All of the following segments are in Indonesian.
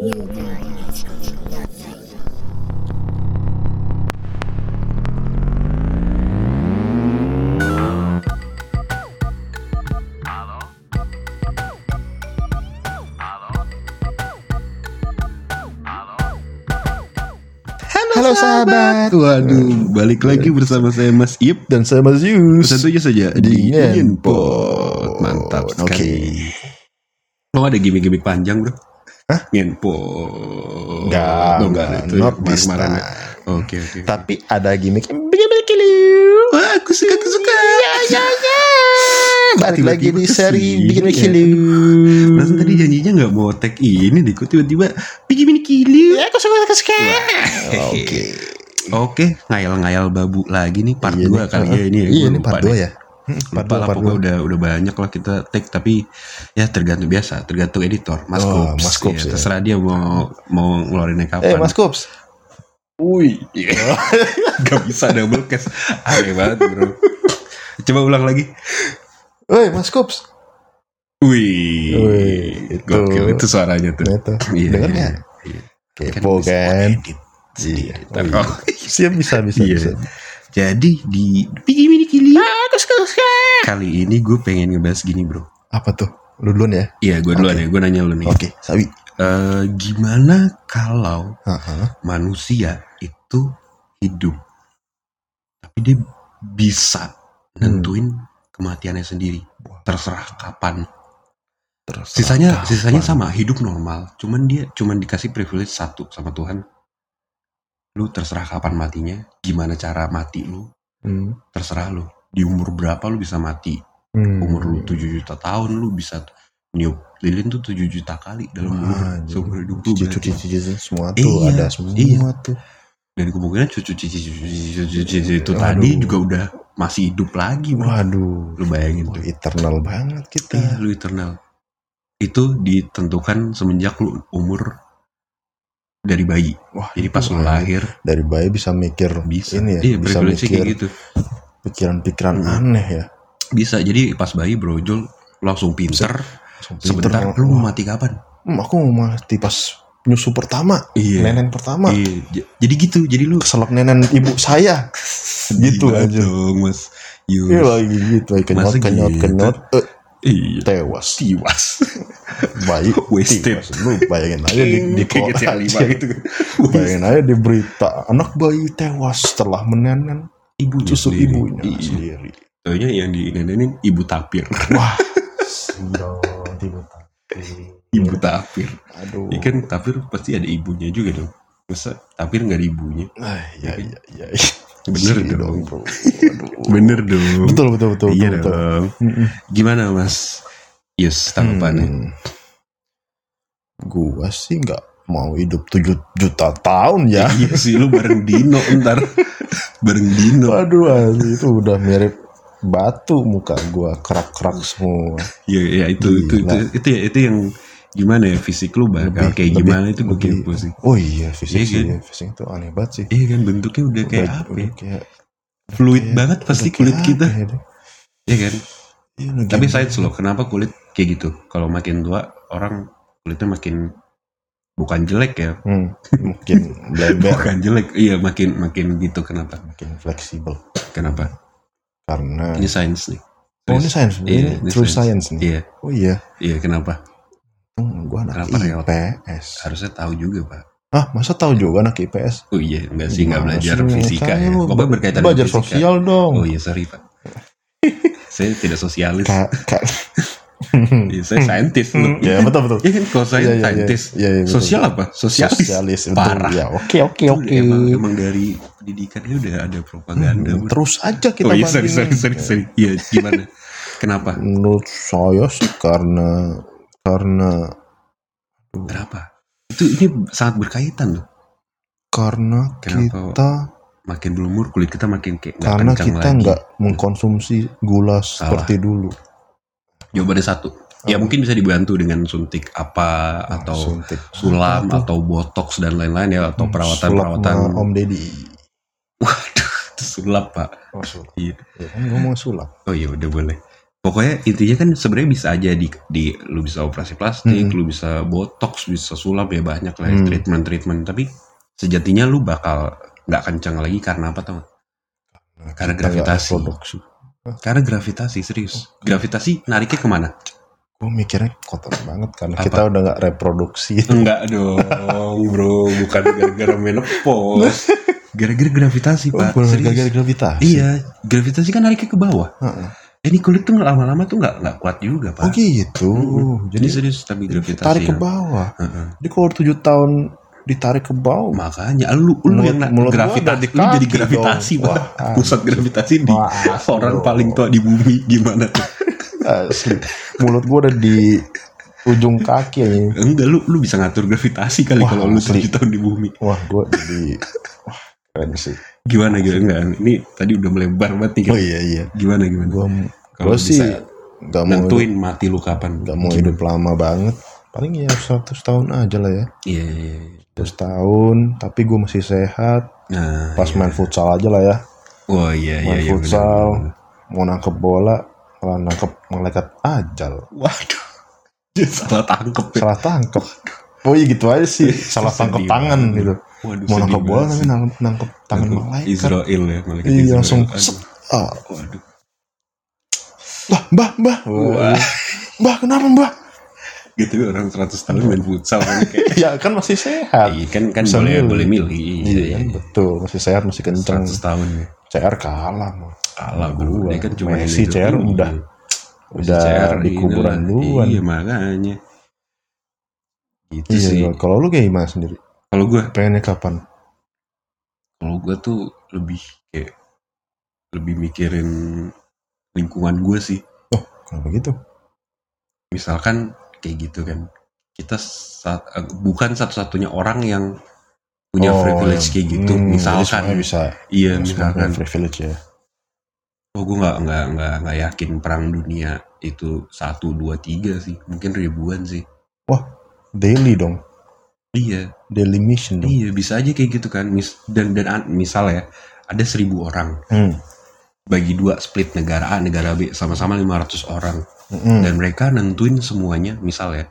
Halo sahabat. Waduh, balik lagi bersama saya Mas Ip. Dan saya Mas Yus. Tentunya saja Di. Ngenpot. Mantap Oke. sekali. Lo ada gimmick-gimmick panjang bro? Hah? Ngenpot. Enggak, Oh, enggak. itu Not kemarin- this ya. time. Oke, oke. Tapi ada gimmick Wah, aku suka, aku suka. Ya, ya, ya. Balik lagi Tiba-tiba di seri bikin ya. Perasaan tadi janjinya gak mau tag ini kok tiba-tiba bikin kili. Ya, aku suka aku suka. Oke. Oke, ngayal-ngayal babu lagi nih part Iya 2 nih, kali ya ini. ya. Iya, ini part deh. 2 ya. Lupa 2 lah pokoknya 2. udah udah banyak lah kita take tapi ya tergantung biasa tergantung editor Mas Oh, Kups Mas Kups, Ya, ya. terserah dia mau mau ngeluarinnya kapan Eh, Mas Kups. Wih gak bisa double cast aneh banget bro coba ulang lagi Woi, Mas Kups. Wih, Wih, itu. gokil itu suaranya tuh itu. Iya, Dengar iya, nggak? iya. Kepo kan? edit sendiri. Iya. Oh, Siap bisa bisa Iya. bisa. Jadi di Pigi Mini Kili. Kali ini gue pengen ngebahas gini bro. Apa tuh? Lu duluan ya? Iya gue duluan Oke. ya. Gue nanya lu nih. Oke, sawi. Eh, Gimana kalau Heeh. manusia itu hidup tapi dia bisa nentuin kematiannya sendiri? Terserah kapan. Terus sisanya sisanya sama hidup normal. Cuman dia cuman dikasih privilege satu sama Tuhan lu terserah kapan matinya gimana cara mati lu Hmm. terserah lu. Di umur berapa lu bisa mati? Hmm. umur lu 7 juta tahun lu bisa niup lilin tuh 7 juta kali dalam umur seumur hidup lu cucu cici semua tuh Iya, ada semua iya. tuh. Dan kemungkinan cucu cici cucu cici cucu cici itu tadi juga udah masih hidup lagi waduh. Lu bayangin tuh. Eternal banget kita. Iya lu eternal. Itu ditentukan semenjak lu umur dari bayi. Wah jadi pas lu aneh. lahir dari bayi bisa mikir bisa. ini ya iya bisa mikir gitu. pikiran-pikiran Hmm. aneh ya. Bisa jadi pas bayi brojol langsung pinter. Langsung sebentar pinter. lu mau mati kapan? Hmm, aku mau mati pas nyusu pertama iya. nenen pertama. Iya jadi gitu jadi lu keselak nenen ibu saya. Gitu aja. dong mas. Iya lagi gitu kenyot Masa kenyot gitu? Iya. Tewas. Tiwas. Bayi Wasted. tewas. lu bayangin aja di, di kota 5 gitu. Bayangin aja di berita anak bayi tewas setelah menenen ibunya susu sendiri. ibunya Iya. sendiri. Taunya yang dinenenin ibu tapir. Wah. Sial tiba ibu tapir. Aduh. Ikan tapir pasti ada ibunya juga dong. Masa tapir nggak ada ibunya? Ah, iya iya iya iya. Bener Sedih dong bro Aduh. bener dong betul betul betul iya betul, betul. dong gimana mas Yus tanggapannya Hmm. Gua sih nggak mau hidup 7 juta tahun ya. iya sih lu bareng Dino ntar bareng Dino anjing, itu udah mirip batu muka gua kerak-kerak semua. Iya, ya itu itu itu Gila. itu ya itu yang gimana ya fisik lu bakal Lebih- kayak lebih- gimana itu gue kepo sih. Oh iya, fisik Iya, sih, kan? fisik itu aneh banget sih. Iya kan bentuknya udah kayak Udah- apa? udah ya? kayak Fluid kayak- banget pasti kulit kayak kita. ya. Iya kan? Iya, Tapi kayak- side slow, kenapa kulit kayak gitu? Kalau makin tua orang kulitnya makin bukan jelek ya, Hmm, mungkin bleber, bukan jelek, iya makin makin gitu. Kenapa? makin fleksibel. Kenapa? Karena Ini sains nih. oh ini sains, Iya, ini ini true science. science nih. Iya, Oh iya, iya kenapa? Hmm, gua anak Kenapa? IPS. Harusnya tahu juga pak. Ah, masa tahu juga anak IPS? Oh iya, enggak sih nggak Gimana belajar sih? fisika ya. Pokoknya berkaitan Belajar dengan fisika. sosial dong. Oh iya sorry pak. saya tidak sosialis. Kak, kak. Iya, saya saintis lu. ya betul betul. Iya kan kalau saya Iya, iya, iya. saintis. Iya, iya, betul. Sosial apa? Sosialis. Sosialis betul. Parah. Ya, oke oke Itu oke. Emang, emang dari pendidikannya udah ada propaganda. Hmm. Terus aja kita oh iya sorry sorry sorry sorry. Iya gimana? Kenapa? Menurut saya sih karena karena Kenapa? Itu ini sangat berkaitan loh. karena Kenapa? kita Makin berumur kulit kita makin kayak karena kita nggak mengkonsumsi gula seperti dulu. Jawabannya satu. Ya Apa? mungkin bisa dibantu dengan suntik apa Nah, atau suntik. sulam Apa atau botox dan lain-lain ya atau Hmm, perawatan-perawatan. sama Om Deddy. Waduh, itu sulap pak. Oh, sulap. Iya. Ya kan ngomong sulap. Oh iya udah boleh. Pokoknya intinya kan sebenarnya bisa aja di di lu bisa operasi plastik Hmm. lu bisa botox bisa sulap ya banyak lah Hmm. treatment treatment tapi sejatinya lu bakal nggak kencang lagi karena apa tau nggak? Karena gravitasi. karena gravitasi serius. Gravitasi nariknya ke mana? Gue mikirnya kotor banget karena Apa? kita udah nggak reproduksi. Enggak dong bro. Bukan gara-gara menopause. Gara-gara gravitasi Oh, pak serius. gara-gara gravitasi. Iya gravitasi kan nariknya ke bawah. Heeh. Ini kulit tuh lama-lama tuh nggak nggak kuat juga pak. Oh gitu. Mm-mm. jadi Ini serius tapi gravitasi tarik ke bawah. Heeh. jadi kalau tujuh tahun ditarik ke bawah. Makanya lu lu Mulut- yang mulut gua gravitasi lu jadi gravitasi dong. Wah, pusat gravitasi di Wah, orang dong. paling tua di bumi gimana asli. Mulut gue udah di ujung kaki ya. enggak lu lu bisa ngatur gravitasi kali Wah, kalau lu tujuh tahun di bumi. Wah gue jadi wah keren sih gimana gitu? Enggak. Ini tadi udah melebar banget nih oh iya iya. Gimana gimana? Gue kalau sih nggak mau nentuin mati lu kapan? nggak mau hidup lama banget. Paling ya 100 tahun aja lah ya. Iya iya, iya. 100 tahun tapi gue masih sehat. Nah pas iya. main futsal aja lah ya. Oh iya iya main iya futsal benar. mau nangkep bola malah nangkep malaikat ajal. Waduh. Salah tangkep ya. Salah tangkep oh iya gitu aja sih. Salah Sedih tangkep tangan gitu. Waduh mau nangkep bola tapi nangkep, nangkep tangan Nangkep malaikat. Israel ya malaikat iya langsung ah, waduh. Lah mbah mbah. Wah. mbah kenapa mbah? Gitu orang 100 tahun main futsal kan ya kan masih sehat. Iya kan kan Bisa boleh milih. boleh milih iya. Kan betul. Masih sehat masih kencang 100 tahun ya. CR kalah mah kalah bro. Dia kan cuma Messi CR udah udah di kuburan duluan. iya makanya gitu iya sih. kalau lu kayak gimana sendiri? Kalau gue pengennya kapan? Kalau gue tuh lebih kayak lebih mikirin lingkungan gue sih. Kenapa gitu? Misalkan kayak gitu kan kita sa- eh, bukan satu-satunya orang yang punya Oh, privilege kayak gitu. hmm, misalkan. bisa. Iya misalkan. privilege ya. Oh gue nggak nggak nggak nggak yakin perang dunia itu satu dua tiga sih. Mungkin ribuan sih daily dong. Iya. Daily mission dong. Iya bisa aja kayak gitu kan. Mis dan dan an- misal ya ada seribu orang. Hmm. bagi dua split negara A negara B sama-sama 500 orang. Mm-mm. dan mereka nentuin semuanya misal ya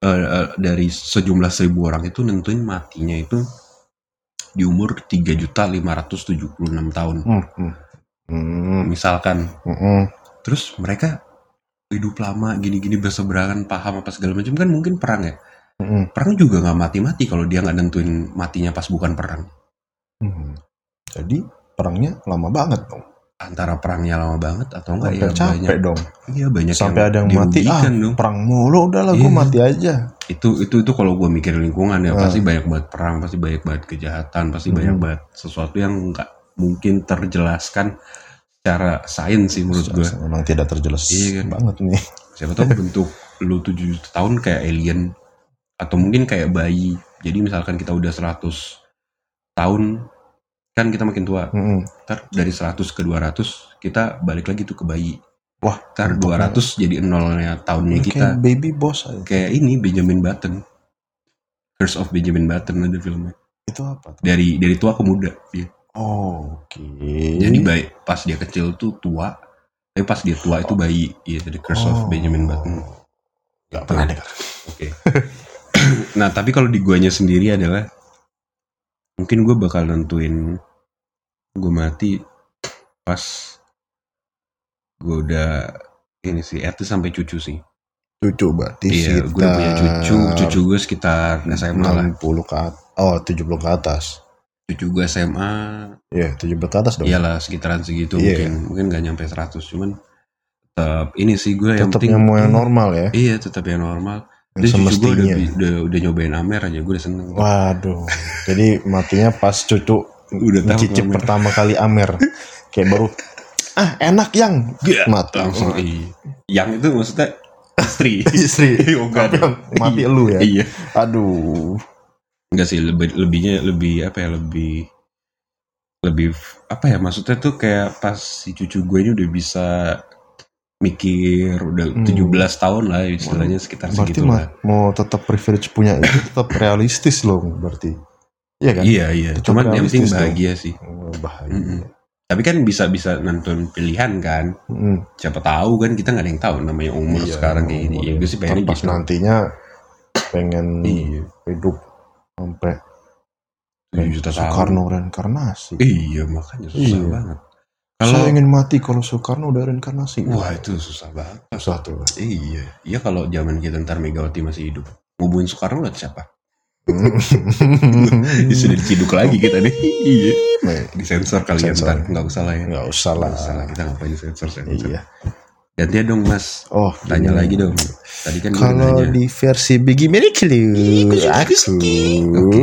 eh, eh, dari sejumlah seribu orang itu nentuin matinya itu di umur 3.576 tahun. Hmm, hmm. Hmm, misalkan. Hmm, terus mereka hidup lama gini-gini berseberangan paham apa segala macam kan mungkin perang ya hmm, perang juga nggak mati-mati kalau dia nggak nentuin matinya pas bukan perang hmm. jadi perangnya lama banget dong antara perangnya lama banget atau enggak sampai ya capek banyak dong iya banyak sampai ada yang mati ah dong. perang mulu udahlah gue Iya. mati aja itu itu itu kalau gue mikir lingkungan ya Ah. pasti banyak banget perang pasti banyak banget kejahatan pasti Hmm. banyak banget sesuatu yang nggak mungkin terjelaskan secara sains sih menurut gue memang tidak terjelas Iya kan? banget nih. Siapa tahu bentuk lu tujuh tahun kayak alien atau mungkin kayak bayi. Jadi misalkan kita udah 100 tahun kan kita makin tua. Mm-mm. ntar dari 100 ke 200 kita balik lagi tuh ke bayi. Wah, ntar mantap 200 jadi nolnya tahunnya Kayak kita. baby boss aja. kayak ini Benjamin Button. Curse of Benjamin Button ada filmnya. Itu apa tuh? dari dari tua ke muda dia Oh, oke. jadi baik pas dia kecil tuh tua tapi pas dia tua itu bayi iya dari Curse of Oh. Benjamin Button Gak pernah dengar. oke nah tapi kalau di guanya sendiri adalah mungkin gue bakal nentuin gue mati pas gue udah ini sih at least sampai cucu sih Cucu berarti iya gue udah punya cucu cucu gue sekitar SMA lah 60 ke atas. Oh, 70 ke atas. Cucu gue SMA Iya, 70 ke atas dong. iyalah sekitaran segitu Iya. mungkin mungkin gak nyampe 100 cuman tetap ini sih gue yang penting yang mau yang normal ya. iya tetap yang normal Yang Terus cucu gue udah, semestinya. udah, udah nyobain Amer aja gue udah seneng Waduh. Jadi matinya pas cucu Udah tahu cicip pertama kali Amer. Kayak baru ah enak yang Gak. mati langsung iya. yang itu maksudnya istri istri Oh, mati Iya. lu ya iya aduh enggak sih lebih lebihnya lebih apa ya lebih lebih apa ya maksudnya tuh kayak pas si cucu gue ini udah bisa mikir udah Hmm. 17 tahun lah istilahnya sekitar berarti segitu lah mau tetap privilege punya itu tetap realistis loh berarti. Iya kan? Iya iya. Tetap cuman yang penting realistis dong. bahagia sih. Oh, bahagia. Mm-mm. tapi kan bisa bisa nonton pilihan kan? Mm. siapa tahu kan kita nggak ada yang tahu namanya umur Iya, sekarang kayak gini. umur ya gue sih pengen pas gitu. nantinya pengen iya. hidup sampai juta tahun Soekarno reinkarnasi. iya makanya susah Iya. banget. Saya kalau ingin mati kalau Soekarno udah reinkarnasi. wah itu susah banget. Susah tuh. iya. Iya kalau zaman kita ntar Megawati masih hidup. Ngubungin Soekarno lihat siapa? Sudah diciduk lagi kita nih. Iya. Nih, disensor kali ya ntar. Nggak usah lah ya. Nggak usah lah. Nggak usah lah kita ngapain sensor sensor? Iya. Gantian dong mas Oh, tanya gini. lagi dong tadi kan gue Kalau di versi Biggie Miracle, aku oke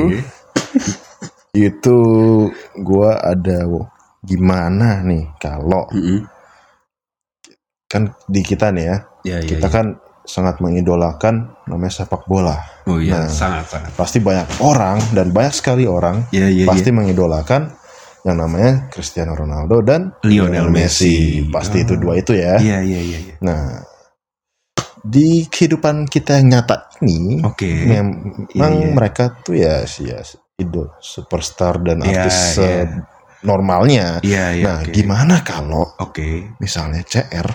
itu gua ada gimana nih kalau Mm-mm. kan di kita nih ya, ya ya kita ya. kan sangat mengidolakan namanya sepak bola. oh iya Nah. sangat sangat Pasti banyak orang dan banyak sekali orang ya ya pasti ya mengidolakan yang namanya Cristiano Ronaldo dan Lionel Messi Pasti Ah. itu dua itu ya. iya iya iya iya. Nah, di kehidupan kita yang nyata ini, oke memang Iya, iya. mereka tuh ya si ya, idol superstar dan Iya, artis iya. eh, normalnya. iya iya nah, oke. gimana kalau oke misalnya CR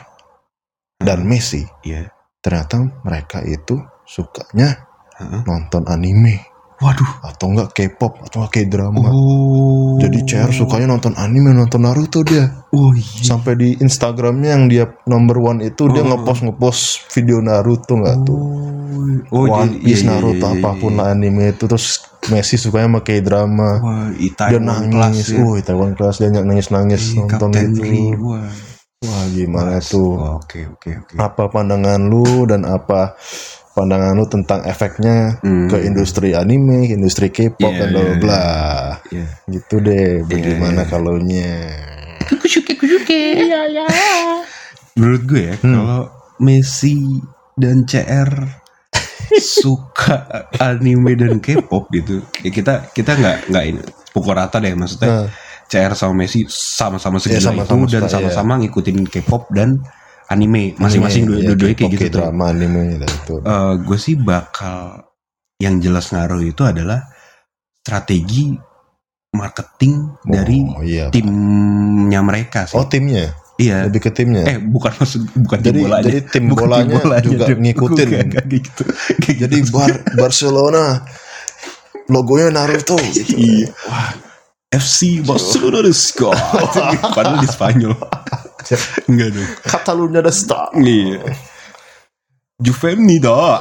dan Messi iya ternyata mereka itu sukanya Heeh. nonton anime waduh atau enggak K-pop atau enggak K-drama. oh Jadi CR sukanya nonton anime, nonton Naruto dia. oh iya Sampai di Instagramnya yang dia number one itu dia Oh. ngepost ngepost video Naruto nggak tuh? oh One jadi- Piece, iya, iya, Naruto, iya, iya, apa pun iya. lah anime itu terus Messi sukanya sama K-drama. wah dia Itaewon Class nangis, ya. uh Taiwan kelas dia nangis nangis Ih, nonton Kapten itu. Lee, wah Wah gimana Mas. tuh? oke oke oke Apa pandangan lu dan apa pandangan lu tentang efeknya Hmm. ke industri anime, ke industri K-pop Iya, dan bla bla iya, bla. Iya. Gitu deh. Bagaimana iya. kalau nya? menurut gue ya Hmm. kalau Messi dan CR suka anime dan K-pop gitu ya kita kita nggak nggak ini pukul rata deh maksudnya Nah, CR sama Messi sama-sama segila Iya, sama-sama itu dan suka, sama-sama ngikutin K-pop dan anime masing-masing anime, dua ya, dua kayak gitu tuh. Anime dan itu. Eh, gue sih bakal yang jelas ngaruh itu adalah strategi marketing dari oh, iya. timnya mereka sih. Oh timnya, iya. lebih ke timnya. Eh bukan maksud bukan jadi tim bolanya. jadi tim Bukan tim bolanya, juga Dem. ngikutin. Bukan, kayak gitu. Kayak Jadi gitu. Bar Barcelona logonya Naruto gitu. Iya. Wah, FC Barcelona de. Padahal di Spanyol. Enggak dong. Catalunya the star. Iya. The Femida.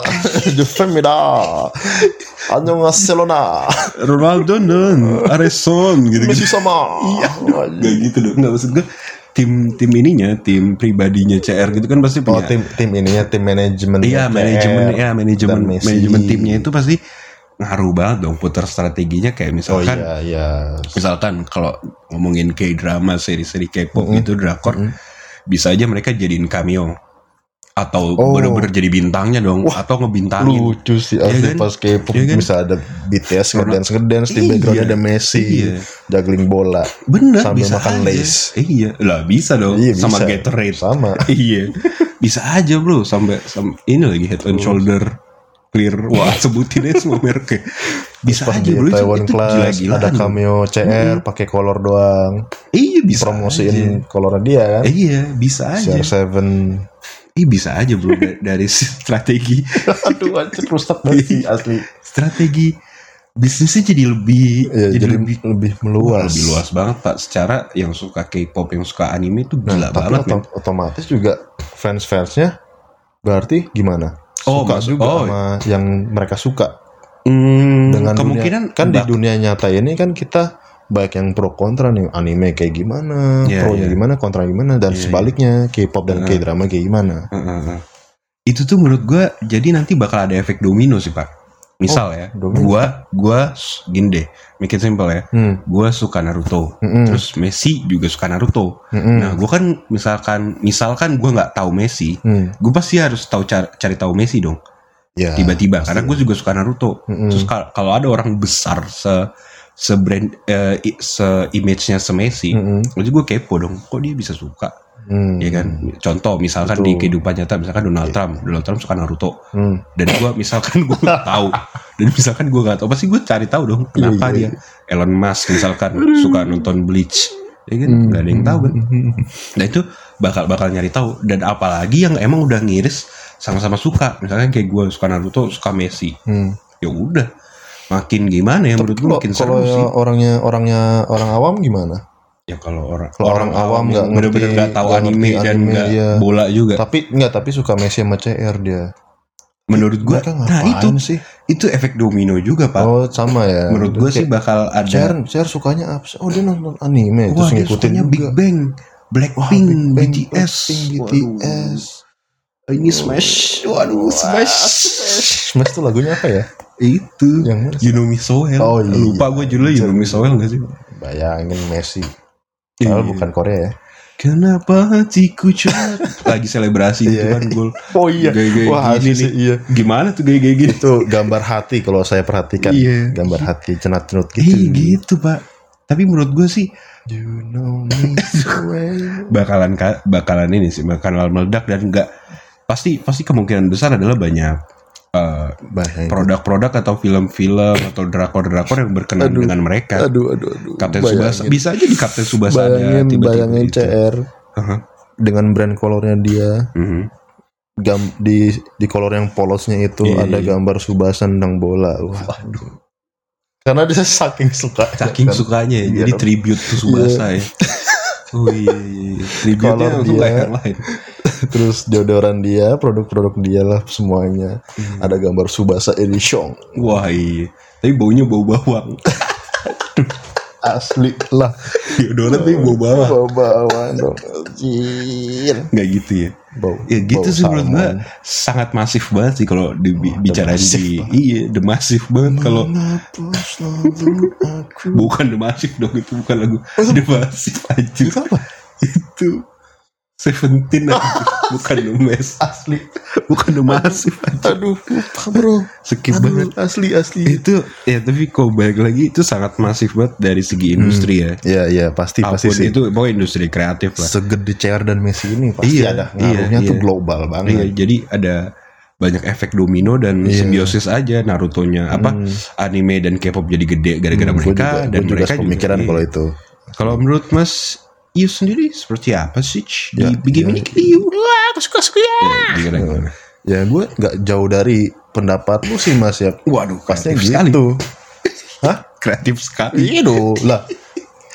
Anyo Barcelona. Ronaldo dan Areson gitu Messi sama. Iya. Gak gitu dong. Nggak maksud gue tim tim ininya, tim pribadinya CR gitu kan pasti Oh punya. tim tim ininya tim manajemen. iya manajemen ya manajemen manajemen timnya itu pasti ngaruh banget dong putar strateginya kayak Oh misalkan iya iya. misalkan kalau ngomongin K-drama seri-seri K-pop Mm-mm. gitu drakor Mm-mm. bisa aja mereka jadiin cameo atau Oh. bener-bener jadi bintangnya dong Wah, atau ngebintangin Lucu sih asli kan? pas K-pop Iya kan? bisa ada BTS ngedance ngedance di Iya. background ada Messi Iya. juggling bola bener Sambil bisa makan aja. lace. iya lah bisa dong Iya, sama bisa. Gatorade sama iya bisa aja bro sampai sam- ini lagi head and shoulder clear. Wah sebutin aja semua mereknya. Bisa pas aja bro Taiwan itu Class gila-gilaan ada loh. cameo CR pakai kolor doang. Iya bisa promosiin kolornya dia kan. Iya bisa aja. CR7 Ih bisa aja bro da- dari strategi. Aduh anjir rusak banget sih asli. Strategi bisnisnya jadi lebih ya, jadi, jadi, lebih lebih, meluas. Lebih luas banget pak. Secara yang suka K-pop yang suka anime itu nah, gila tapi banget otom- otomatis juga fans-fansnya berarti gimana Oh, suka juga oh. sama yang mereka suka Hmm, dengan kemungkinan dunia, kan di dunia nyata ini kan kita baik yang pro kontra nih anime kayak gimana Iya, pro iya. gimana kontra gimana dan Iya, iya. sebaliknya K-pop dan Heeh. K-drama kayak gimana heeh. itu tuh menurut gua jadi nanti bakal ada efek domino sih pak misal ya domino. gua gua gini deh make it simple ya hmm. gua suka Naruto Mm-mm. terus Messi juga suka Naruto Mm-mm. nah gua kan misalkan misalkan gua nggak tahu Messi Hmm. gue pasti harus tahu car- cari tahu Messi dong ya tiba-tiba pasti. karena gue juga suka Naruto Mm-mm. terus kal- kalau ada orang besar se se brand i- se image-nya se Messi Mm-mm. Jadi gue kepo dong, kok dia bisa suka, Hmm. ya kan? Contoh misalkan Betul. di kehidupan nyata, misalkan Donald Trump, Donald Trump suka Naruto, Hmm. dan gue misalkan gue tahu, dan misalkan gue nggak tahu, pasti gue cari tahu dong kenapa Iya, iya, dia. Elon Musk misalkan suka nonton Bleach, ya kan nggak ada yang tahu kan Hmm. nah itu bakal bakal nyari tahu dan apalagi yang emang udah ngiris sama-sama suka misalkan kayak gue suka Naruto suka Messi Hmm. ya udah makin gimana ya menurut gue makin kalau seru sih orangnya orangnya orang awam gimana? Ya kalau orang Kalau orang awam nggak ngerti- nggak tahu nggak anime ngerti dan anime, nggak iya. bola juga Tapi enggak, tapi suka Messi sama CR dia. menurut Mereka nah itu sih? itu efek domino juga pak Oh, sama ya. menurut gue sih bakal ada CR, CR sukanya apa? Oh, dia nonton anime wah terus dia ngikutin sukanya juga. Big Bang Wah, Blackpink Big Bang, BTS Blackpink, BTS. Waduh. ini Smash waduh Smash Smash tuh lagunya apa ya? itu Yang mana? You know me so well Oh, iya. lupa gue judulnya You know me so well gak sih Bayangin Messi. Padahal Iya. bukan Korea ya. Kenapa hatiku cepat lagi selebrasi gitu Iya. kan gol. Oh Gaya-gaya Wah, gini nih. iya. Gimana tuh gaya-gaya gini? Itu gambar hati kalau saya perhatikan. Iya. Gambar hati cenat-cenut Iya gitu. gitu pak. Tapi menurut gue sih You know me so well. bakalan ka- bakalan ini sih bakalan meledak dan enggak pasti pasti kemungkinan besar adalah banyak eh, produk-produk atau film-film atau drakor-drakor yang berkenan Aduh. dengan mereka. Aduh, aduh, aduh. Kapten Subasa Bayangin. bisa aja di Kapten Subasa ada Bayangin, tiba-tiba bayangin gitu. CR Aha. dengan brand kolornya dia. Mhm. Gam, di di kolor yang polosnya itu Iya, ada iya. gambar Subasa tentang bola. Waduh. Karena dia saking suka. Saking sukanya ya, Iya jadi tribute to Subasa ya. Oh iya, iya, iya. tribute-nya Color untuk. Terus deodoran dia, produk-produk dia lah semuanya. Hmm. Ada gambar Subasa Edition. Wah iya, tapi baunya bau bawang. Asli lah. Deodoran tapi bau bawang. Bau bawang dong. Nggak gitu ya? Bau. Ya gitu bau sih menurut salmon. sangat masif banget sih kalau dibicarain di banget. iya, the masif banget kalau bukan the masif dong itu bukan lagu the masif aja Itu apa? itu Seventeen aja bukan mas Asli. bukan aja Aduh, lupa bro. skip Aduh, banget asli asli. itu ya tapi kalau balik lagi itu sangat masif banget dari segi industri ya Iya iya pasti pasti apa pun sih. itu pokoknya industri kreatif lah Segede CR dan Messi ini pasti Iya, ada ngaruhnya iya, tuh iya. global Iya, banget. jadi ada banyak efek domino dan Iya. simbiosis aja Naruto-nya apa Hmm. anime dan K-pop jadi gede gara-gara Hmm, mereka juga, dan gua juga mereka pemikiran juga, kalau iya. itu. Kalau menurut Mas Iu sendiri seperti apa sih? Ya, di Bagaimana ya. Iu? Wah, aku suka suka ya. Gimana, gimana? Ya gue nggak jauh dari pendapat lu sih Mas ya. Waduh, Pasti gitu. Hah? Kreatif sekali. Iya dong. Lah,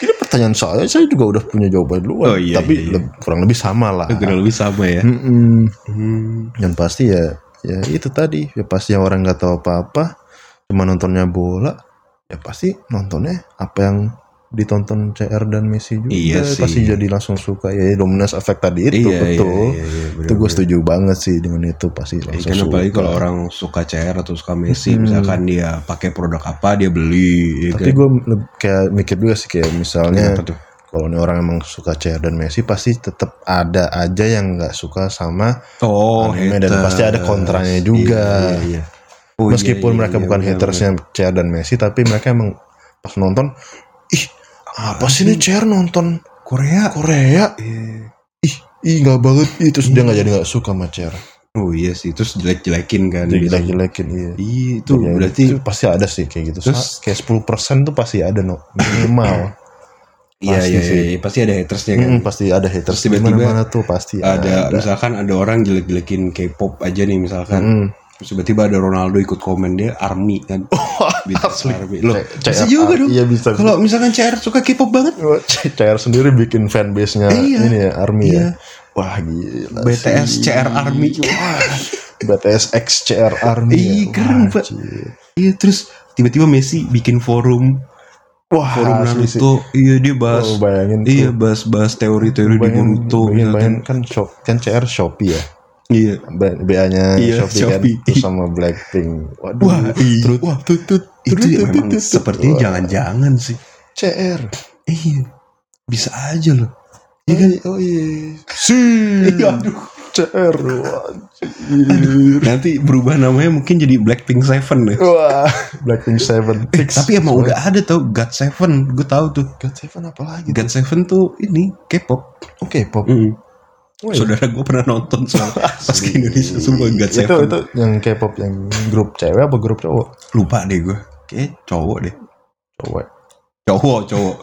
ini pertanyaan saya, saya juga udah punya jawaban duluan. Oh, iya, tapi iya, iya. kurang lebih sama lah. Kurang lebih sama ya. Mm-mm. Hmm. Dan pasti ya, ya itu tadi. Ya pasti yang orang nggak tahu apa-apa, cuma nontonnya bola. Ya pasti nontonnya apa yang ditonton CR dan Messi juga. Iya sih. Pasti jadi langsung suka. Ya dominance effect tadi itu Iya, betul. iya, iya, iya, itu gue setuju banget sih dengan itu pasti Ya, langsung kan suka. apalagi kalau orang suka CR atau suka Messi, Hmm. misalkan dia pakai produk apa dia beli. ya Tapi kan? gue kayak mikir juga sih kayak misalnya tuh? kalau nih orang emang suka CR dan Messi pasti tetap ada aja yang nggak suka sama Oh, anime dan haters. pasti ada kontranya juga. Iya, iya, iya. Oh, Meskipun iya, iya, mereka iya, bukan benar, hatersnya CR dan Messi tapi mereka emang pas nonton apa sih nih CR nonton. Korea. Korea Iya. ih ih nggak banget ih terus dia nggak jadi nggak suka sama CR Oh iya sih, terus jelek-jelekin kan. jelek-jelekin iya Iya, itu Ya, berarti itu pasti ada sih kayak gitu Terus- Sa- kayak 10% tuh pasti ada no minimal iya iya, iya, pasti ada hatersnya kan. Mm, pasti ada haters tiba-tiba mana tuh pasti ada, misalkan ada orang jelek-jelekin K-pop aja nih misalkan. Mm. Terus tiba-tiba ada Ronaldo ikut komen dia ARMY kan. BTS asli. ARMY. Loh, C- bisa juga dong. Iya bisa. Kalau misalkan CR suka K-pop banget, C- CR sendiri bikin fanbase-nya Iya. ini ya Army Iya. ya. Wah gila. BTS sih. CR ARMY. Wah, BTS X CR Army. Iya, ya. keren, Pak. Iya, terus tiba-tiba Messi bikin forum Wah, forum sih. Naruto. Iya, dia bahas Oh, bayangin Iya tuh. bahas-bahas teori-teori di Naruto bayangin, bayangin, kan shop kan CR Shopee ya. Iya. BA-nya Iya, Shopee, Shopee. kan terus sama Blackpink. Waduh. Wah, iya. Trut, Wah, tut, tut, Itu tut, memang sepertinya jangan-jangan sih. CR. Iya. Bisa aja loh. Iya kan? Oh iya. Si. Iya, aduh. CR. Anjir. Nanti berubah namanya mungkin jadi Blackpink Seven deh. Wah, Blackpink Seven. Eh, tapi emang udah ada tau God Seven, gue tahu tuh. God Seven apa lagi? God Seven tuh ini K-pop. Oke, pop. Mm. Oh, iya. Saudara gue pernah nonton soal pas ke Indonesia semua God itu Seven. itu yang K-pop yang grup cewek apa grup cowok? Lupa deh gue. Kayak cowok deh. Cowok. Cowok, cowok.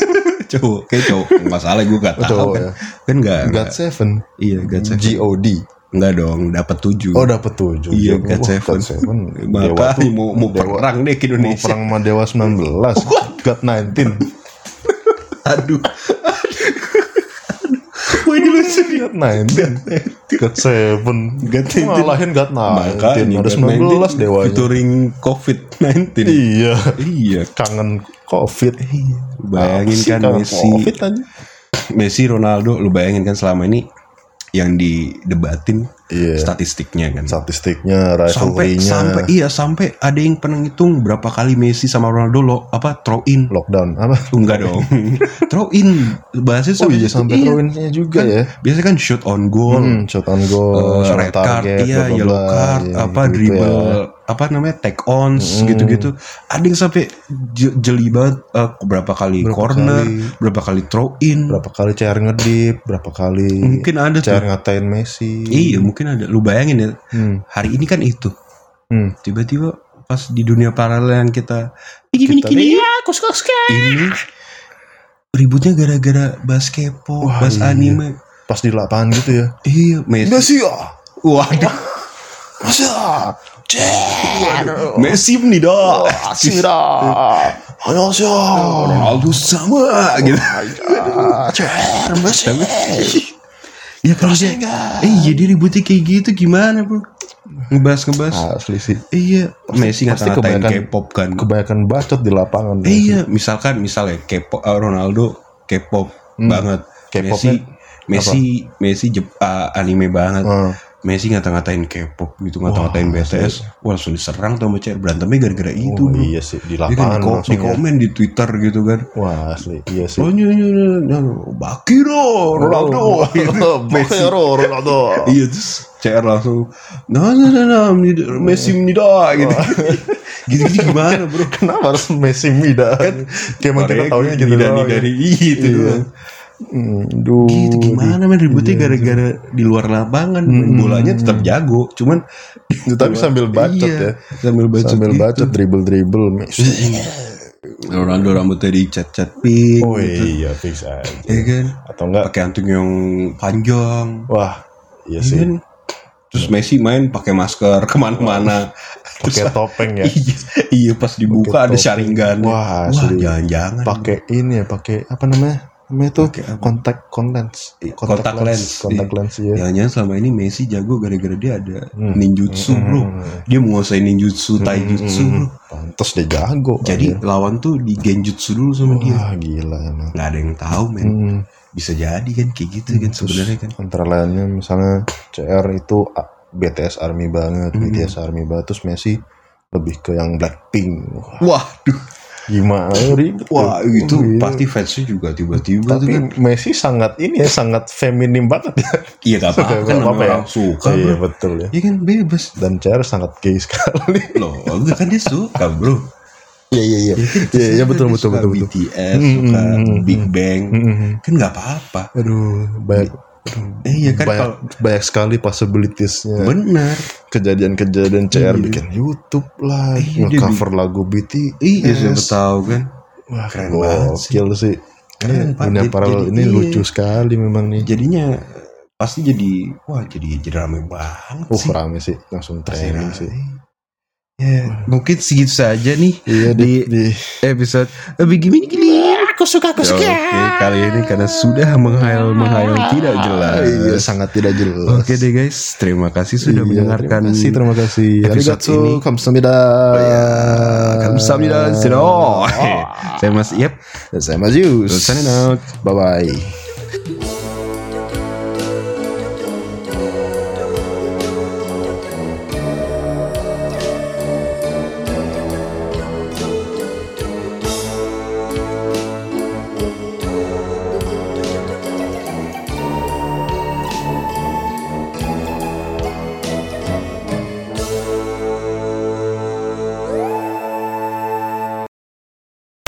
cowok, kayak cowok. Nggak salah gue gak Oh, tahu cowok kan. ya. Kan enggak. God Seven. Iya, God Seven. G.O.D. Enggak dong, dapat tujuh. Oh dapat tujuh. Iya, God Seven. God Seven. Maka tuh- mau, mau Dewa- perang deh ke Mau Indonesia. perang sama Dewa 19. God 19. Aduh. Wah ini lucu nih. God 19. God Seven. God 19. Ngalahin God 19. Makanya Ada God 19 dewanya. Featuring COVID-19. Iya. Iya. Kangen Covid. Bayangin Apa sih kan Messi. Covid aja. Messi, Ronaldo, lu bayangin kan selama ini yang didebatin Iya. statistiknya kan. Statistiknya, sampai sampai iya sampai ada yang pernah ngitung berapa kali Messi sama Ronaldo lo apa throw in lockdown apa? enggak dong throw in bahasnya Oh sampai iya sampai Iya. throw-in-nya juga ya. biasanya kan shoot on goal Hmm, shot on goal, eh, shot on red card, target, iya, bla, bla, yellow card, iya, apa gitu-gitu dribble, ya. apa namanya take ons Mm. gitu-gitu. Ada yang sampai je- jeli banget eh, berapa kali Berapa corner, kali. berapa kali throw in. Berapa kali CR ngedip, berapa kali Mungkin ada CR tuh. ngatain Messi. Iya, mungkin ada. Lu bayangin ya, Hmm. hari ini kan itu. Hmm. Tiba-tiba pas di dunia paralel yang kita gini gini ya, ini ributnya gara-gara bahas kepo, Wah, bahas iya. anime. Pas di lapangan gitu ya. Iya, Messi. Messi ya. Waduh, Messi ya. CR. Messi nih dah. Asmira. Ayo sih. Ronaldo sama gitu. CR Messi. Ya kalau dia, eh jadi ributnya kayak gitu gimana bro? Ngebahas ngebahas. Asli sih. Iya, Messi ngata-ngatain kebanyakan- K-pop kan. Kebanyakan bacot di lapangan. Eh, iya, misalkan misalnya K-pop eh, Ronaldo K-pop Hmm. banget. K-popnya Messi Messi Messi Jep- ah, anime banget. Hmm. Messi ngata-ngatain K-pop gitu, ngata-ngatain Wah, BTS. Wah, langsung diserang tuh sama cewek berantemnya gara-gara itu, Oh, bro. iya sih di Dia kan lapangan di, di ya. komen di Twitter gitu kan. Wah asli iya sih. Oh, nyo, nyo, nyo, nyo, Bakiro, Ronaldo. Messi. Ronaldo. Iya terus CR langsung nah nah nah nah Messi menida gitu gitu gitu gimana bro Kenapa harus Messi Mida? Kan kayak kita taunya gitu dari ya. dari Iya. doang. Hmm, duh. gitu gimana men ributnya Iya, gara-gara di luar lapangan main Mm. bolanya tetap jago cuman Tapi sambil bacot Iya, ya. sambil bacot Sambil gitu. bacot dribble-dribble Messi. Ronaldo rambutnya dicat-cat pink Oh gitu. iya fix aja. ya kan Atau enggak pakai anting yang panjang wah iya ya sih. kan? terus Messi main pakai masker ke mana-mana Pakai topeng ya. iya, iya pas dibuka Pakai ada topeng. sharingan Wah, wah jangan-jangan Pakai ini ya, pakai apa namanya? Namanya tuh apa? kontak lens. Kontak lens. Kontak Iya. lens ya. Jangan-jangan selama ini Messi jago gara-gara dia ada Hmm. ninjutsu Hmm. bro. Dia menguasai ninjutsu, taijutsu bro. Pantes dia jago. Jadi anjir. lawan tuh di genjutsu dulu sama dia. wah gila emang. Nggak ada yang tahu men. Hmm. Bisa jadi kan kayak gitu kan sebenarnya kan. antara lainnya misalnya CR itu BTS Army banget, Hmm. BTS Army banget, terus Messi lebih ke yang Blackpink. Wah, Waduh. Gimana ribet. Wah tuh. itu Iya. pasti fansnya juga tiba-tiba Tapi kan. Messi sangat ini ya, sangat feminim banget ya. Iya gak apa-apa kan Nggak namanya apa-apa ya. orang suka iya bro. betul ya. Iya kan bebas. Dan CR sangat gay sekali. Loh enggak kan dia suka bro. Iya iya iya. Iya iya betul Dia betul betul betul. BTS, suka hmm, hmm, Big. Bang. Mm-mm. Kan gak apa-apa. Aduh banyak Eh, iya kan banyak, kalau banyak sekali possibilitiesnya. benar. Kejadian-kejadian CR Iya. bikin YouTube lah, Iya, nge-cover lagu BTS. Iya siapa tahu kan. Wah, Keren banget sih. sih. Keren, Ini Pak. dunia Jadi- paralel ini iya. lucu sekali memang nih. Jadinya pasti jadi wah jadi jadi rame banget Uh, sih. rame sih, langsung trending rame. sih. Ya, mungkin segitu saja nih Iya di, Di- di episode lebih gimana gini. Aku suka, aku suka. Oke, kali ini karena sudah menghayal menghayal tidak jelas. Iya, sangat tidak jelas. Oke deh guys, terima kasih sudah Iya, mendengarkan Terima kasih, terima kasih. episode Arigato, ini. kamsahamnida. Kamsahamnida. Oh, saya Mas Iep. Dan saya Mas Yus. Signing out. Bye bye.